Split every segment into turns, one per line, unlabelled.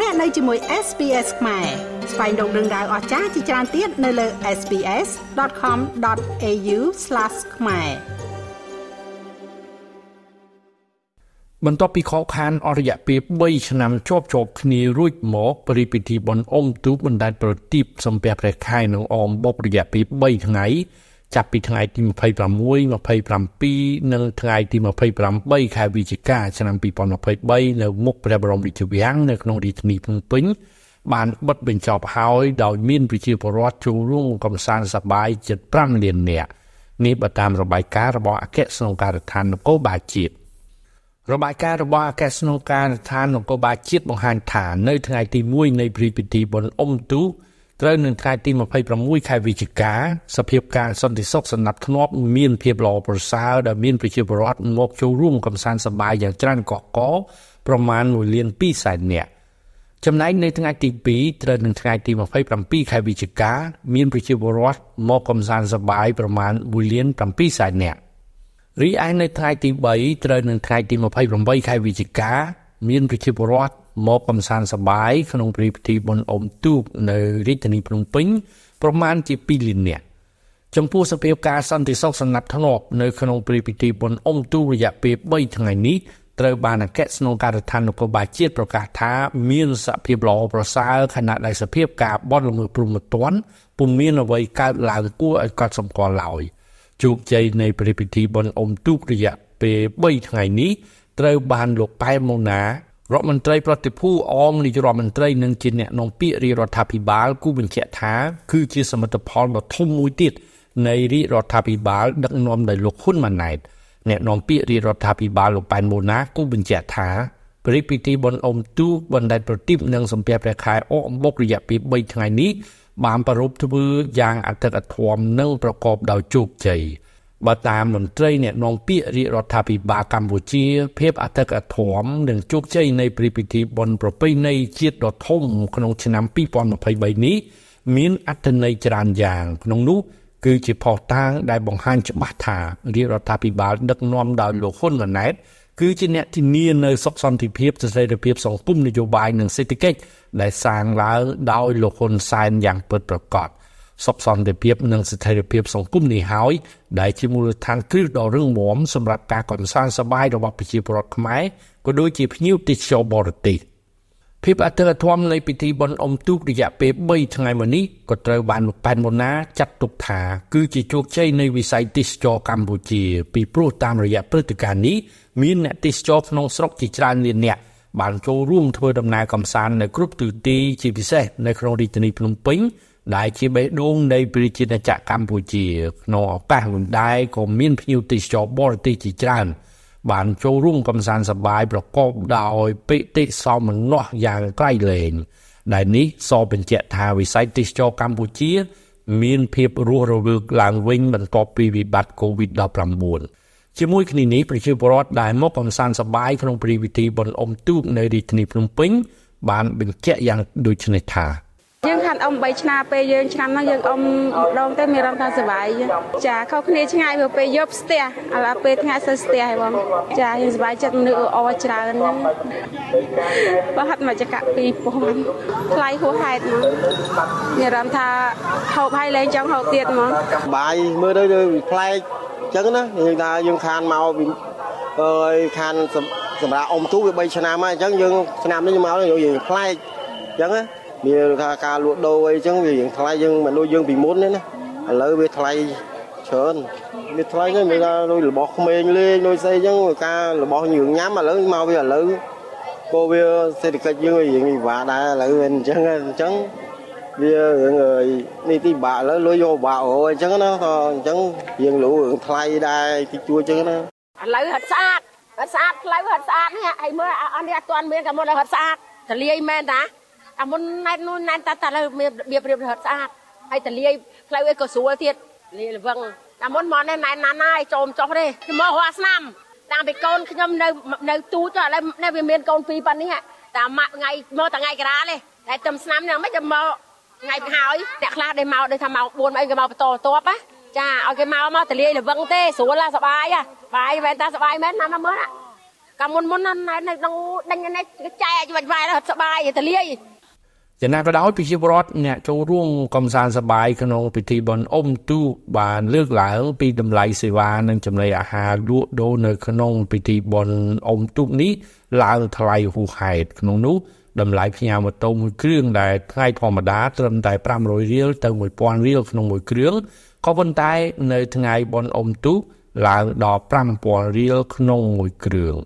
លោកអ្នកនៅជាមួយ SPS ខ្មែរស្វែងរកដឹងដៅអស្ចារ្យជាច្រើនទៀតនៅលើ SPS.com.au/ ខ្មែរ
បន្ទាប់ពីខកខានអស់រយៈពេល3ឆ្នាំជាប់ជាប់គ្នារួចមកបរិពិធីបុណ្យអុំទូកបណ្ដែតប្រទីបសំពះព្រះខែនៅអមបុករយៈពេល3ថ្ងៃ ចាប់ពីថ្ងៃទី26 27និងថ្ងៃទី28ខែវិច្ឆិកាឆ្នាំ2023នៅមុខព្រះបរមរាជវាំងនៅក្នុងរាជធានីភ្នំពេញបានបិទបញ្ចប់ហើយដោយមានប្រជាពលរដ្ឋចូលរួមកំសាន្តសប្បាយជិត5លាននាក់នេះបើតាមរបាយការណ៍របស់អគ្គស្នងការដ្ឋាននគរបាលជាតិរបាយការណ៍របស់អគ្គស្នងការដ្ឋាននគរបាលជាតិបង្ហាញថានៅថ្ងៃទី1នៃព្រឹត្តិពិធីបុណ្យអុំទូក ត្រូវនឹងថ្ងៃទី26ខែវិច្ឆិកាសភាពការសន្តិសុខសណ្ដាប់ធ្នាប់មានភាពល្អប្រសើរដែលមានប្រជាពលរដ្ឋមកចូលរួមកំសាន្តសប្បាយយ៉ាងច្រើនកកកប្រមាណ1លាន2សែននាក់ចំណែកនៅថ្ងៃទី2ត្រូវនឹងថ្ងៃទី27ខែវិច្ឆិកាមានប្រជាពលរដ្ឋមកកំសាន្តសប្បាយប្រមាណ1លាន7សែននាក់រីឯនៅថ្ងៃទី3ត្រូវនឹងថ្ងៃទី28ខែវិច្ឆិកាមានប្រជាពលរដ្ឋ មកកំសាន្តសប្បាយក្នុងព្រឹត្តិពិធីបុណ្យអុំទូកនៅរាជធានីភ្នំពេញប្រមាណជា2លាននាក់ចំពោះសភាពការសន្តិសុខសណ្ដាប់ធ្នាប់នៅក្នុងព្រឹត្តិពិធីបុណ្យអុំទូករយៈពេល3ថ្ងៃនេះត្រូវបានអគ្គស្នងការដ្ឋាននគរបាលជាតិប្រកាសថាមានសភាពល្អប្រសើរខណៈដែលសភាពការបន់ល្មើសព្រំប្រទានពុំមានអ្វីកើតឡើងគួរឲ្យកត់សម្គាល់ឡើយជោគជ័យនៃព្រឹត្តិពិធីបុណ្យអុំទូករយៈពេល3ថ្ងៃនេះត្រូវបានលោកប៉ែម៉ូណា រដ្ឋមន្ត្រីប្រតិភូអមនាយរដ្ឋមន្ត្រីនិងជាអ្នកនាំពាក្យរាជរដ្ឋាភិបាលគូបញ្ជាក់ថាគឺជាសមិទ្ធផលដ៏ធំមួយទៀតនៃរាជរដ្ឋាភិបាលដឹកនាំដោយលោកហ៊ុនម៉ាណែតអ្នកនាំពាក្យរាជរដ្ឋាភិបាលលោកប៉ែនម៉ូណាគូបញ្ជាក់ថាព្រឹត្តិពិធីបុណ្យអុំទូកបណ្ដែតប្រទីបនិងសំពះព្រះខែអកអំបុករយៈពេល3ថ្ងៃនេះបានប្រារព្ធធ្វើយ៉ាងអធិកអធមនិងប្រកបដោយជោគជ័យ។ បើតាមមន្ត្រីអ្នកនាំពាក្យរាជរដ្ឋាភិបាលកម្ពុជា ភាពអធិកអធមនិងជោគជ័យនៃព្រឹត្តិពិធីបុណ្យប្រពៃណីជាតិដ៏ធំក្នុងឆ្នាំ2023នេះមានអត្ថន័យច្រើនយ៉ាងក្នុងនោះគឺជាផុសតាងដែលបង្ហាញច្បាស់ថារាជរដ្ឋាភិបាលដឹកនាំដោយលោកហ៊ុនម៉ាណែតគឺជាអ្នកធានានៅសុខសន្តិភាពស្ថិរភាពសង្គមនយោបាយនិងសេដ្ឋកិច្ចដែលសាងឡើងដោយលោកហ៊ុនសែនយ៉ាងពិតប្រាកដ។ សុខសន្តិភាពនិងស្ថិរភាពសង្គមនេះហើយដែលជាមូលដ្ឋានគ្រឹះដ៏រឹងមាំសម្រាប់ការកំសាន្តសប្បាយរបស់ប្រជាពលរដ្ឋខ្មែរក៏ដូចជាភ្ញៀវទេសចរបរទេសភាពអធិកអធមនៃពិធីបុណ្យអុំទូករយៈពេល3ថ្ងៃមកនេះក៏ត្រូវបានលោកប៉ែនម៉ូណាចាត់ទុកថា គឺជាជោគជ័យនៃវិស័យទេសចរកម្ពុជា ពីព្រោះតាមរយៈព្រឹត្តិការណ៍នេះមានអ្នកទេសចរក្នុងស្រុកជាច្រើនលានអ្នកបានចូលរួមធ្វើដំណើរកម្សាន្តនៅគ្រប់ទិសទីជាពិសេសនៅក្នុងរាជធានីភ្នំពេញ ដែលជាបេះដូងនៃប្រជាជាតិកម្ពុជាក្នុងឱកាសនោះដែរក៏មានភ្ញៀវទេសចរបរទេសជាច្រើន បានចូលរួមកំសាន្តសប្បាយប្រកបដោយបេតិសោមនស្សយ៉ាងក្រៃលែងដែលនេះសបញ្ជាក់ថាវិស័យទេសចរកម្ពុជា មានភាពរស់រវើកឡើងវិញបន្ទាប់ពីវិបត្តិ COVID-19 ជាមួយគ្នានេះប្រជាពលរដ្ឋដែលមកកំសាន្តសប្បាយក្នុងព្រឹត្តិពិធីបុណ្យអុំទូកនៅរាជធានីភ្នំពេញបានបញ្ជាក់យ៉ាងដូចនេះថា
យើងខាត់អ៊ំ3ឆ្នាំពេលយើងឆ្នាំហ្នឹងយើងអ៊ំម្ដងទៅមានអារម្មណ៍ថាសុបាយចាខុសគ្នាឆ្ងាយព្រោះពេលយប់ស្ទះឥឡូវពេលថ្ងៃសៅស្ទះហើយបងចាយើងសុបាយចិត្តមនុស្សអរច្រើនហ្នឹងបើហាត់មកចកពីពោះថ្លៃហួសហេតុហ្មងមានអារម្មណ៍ថាហូបហើយលែងចង់ហូបទៀតហ្មង
បាយមើលទៅប្លែកអញ្ចឹងណាយើងថាយើងខានមកពីអើយខានសម្រាប់អ៊ំទូវា3ឆ្នាំហើយអញ្ចឹងយើងឆ្នាំនេះមកយើងប្លែកអញ្ចឹងណា មានថាការលក់ដូរអីចឹងវារៀងថ្លៃយើងមិនដូចយើងពីមុនទេណាឥឡូវវាថ្លៃច្រើនវាថ្លៃហ្នឹងមានថាដូចរបស់ក្មេងលេងដូចស្អីចឹងការរបស់យើងញ៉ាំឥឡូវមកវាឥឡូវក៏វាសេដ្ឋកិច្ចយើងរៀងពិបាកដែរឥឡូវវាអញ្ចឹងអញ្ចឹងវារឿងនេះទីបាក់ឥឡូវលុយយកបាក់អូអញ្ចឹងណាក៏អញ្ចឹងរៀងលូរឿងថ្លៃដែរទីជួអញ្ចឹងណា
ឥឡូវហត់ស្អាតហត់ស្អាតផ្លូវហត់ស្អាតនេះហើយមើលអត់នេះអត់ទាន់មានក៏មុនហត់ស្អាតតលាយមែនតា អាមុនណែតនោះណែតតែតែលើមានរបៀបរៀបរហ័តស្អាតហើយតលាយផ្លូវអីក៏ស្រួលទៀតលាយលវឹងអាមុនមកណែណែណានហើយចូលចុះទេខ្ញុំមករាល់ឆ្នាំតាំងពីកូនខ្ញុំនៅនៅទូចឥឡូវនេះវាមានកូនពីរប៉ានេះតាម៉ាក់ថ្ងៃមកតែថ្ងៃការាទេតែទឹមឆ្នាំហ្នឹងមិនចាំមកថ្ងៃហើយអ្នកខ្លះដែលមកដូចថាមក4អីក៏មកបន្តតបចាឲ្យគេមកមកតលាយលវឹងទេស្រួលឡាសបាយបាយមែនតាសបាយមែនណាមើលកកាមុនមុនណានៅក្នុងដេញនេះចែកវាយវាយរត់សបាយទៅលាយ
ចំណាក៏ដោយប្រជាពលរដ្ឋអ្នកចូលរួមកំសាន្តសប្បាយក្នុងពិធីបុណ្យអុំទូបានលើកឡើងពីតម្លៃសេវានិងចំណីអាហារលក់ដូរនៅក្នុងពិធីបុណ្យអុំទូនេះឡើងថ្លៃហួសហេតុក្នុងនោះតម្លៃផ្ញើម៉ូតូមួយគ្រឿងដែលថ្ងៃធម្មតាត្រឹមតែ500រៀលទៅ1000រៀលក្នុងមួយគ្រឿងក៏ប៉ុន្តែនៅថ្ងៃបុណ្យអុំទូឡើងដល់5000រៀលក្នុងមួយគ្រឿង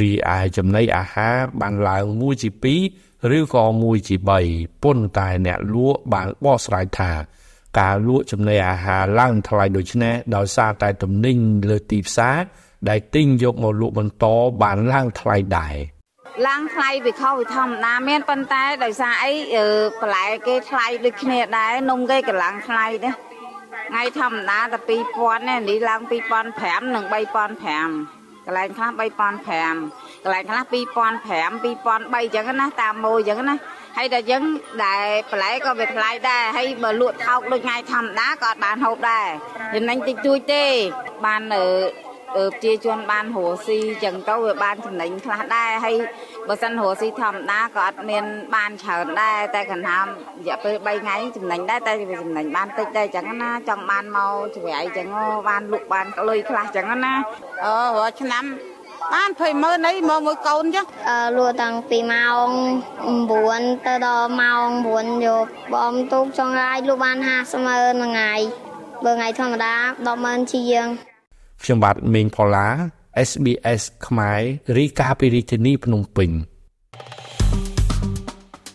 រីឯចំណីអាហារបានឡើងមួយជា2 ឬក៏មួយជា3ប៉ុន្តែអ្នកលក់បានបកស្រាយថា ការលក់ចំណីអាហារឡើងថ្លៃដូចនេះដោយសារតែទំនិញលើទីផ្សារដែលទិញយកមកលក់បន្តបានឡើងថ្លៃដែរ
ឡើងថ្លៃវាខុសពីធម្មតាមានប៉ុន្តែដោយសារអីបន្លែគេថ្លៃដូចគ្នាដែរនំគេក៏ឡើងថ្លៃដែរថ្ងៃធម្មតាតែ2000នេះនេះឡើង2500និង3500 កន្លែងខ្លះ3500កន្លែងខ្លះ2500 2003អញ្ចឹងណាតាមម៉ូអញ្ចឹងណាហើយតែអញ្ចឹងដែលបន្លែក៏វាថ្លៃដែរហើយបើលក់ថោកដូចថ្ងៃធម្មតាក៏អត់បានហូបដែរចំណេញតិចតួចទេបានប្រជាជនបានរស់ស៊ីចឹងទៅវាបានចំណេញខ្លះដែរហើយ បើសិនរស់ស៊ីធម្មតាក៏អត់មានបានច្រើនដែរតែកណ្ដាលរយៈពេល3ថ្ងៃចំណេញដែរតែវាចំណេញបានតិចដែរចឹងណាចង់បានមកជ្រៃចឹងបានលក់បានលុយខ្លះចឹងណាអូរាល់ឆ្នាំបាន20ម៉ឺនអីមកមួយកូនចឹង
អឺលក់តាំងពីម៉ោង9ទៅដល់ម៉ោង9យប់បងទូកចង់រាយលក់បាន50ម៉ឺនមួយថ្ងៃបើថ្ងៃធម្មតា10ម៉ឺនជាង
ខ្ញុំបាទមេងផល្លា SBS ខ្មែររីកាពីរាជធានីភ្នំពេញ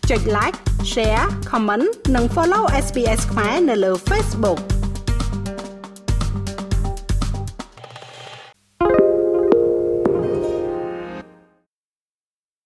ចុច like share comment និង follow SBS ខ្មែរនៅលើ Facebook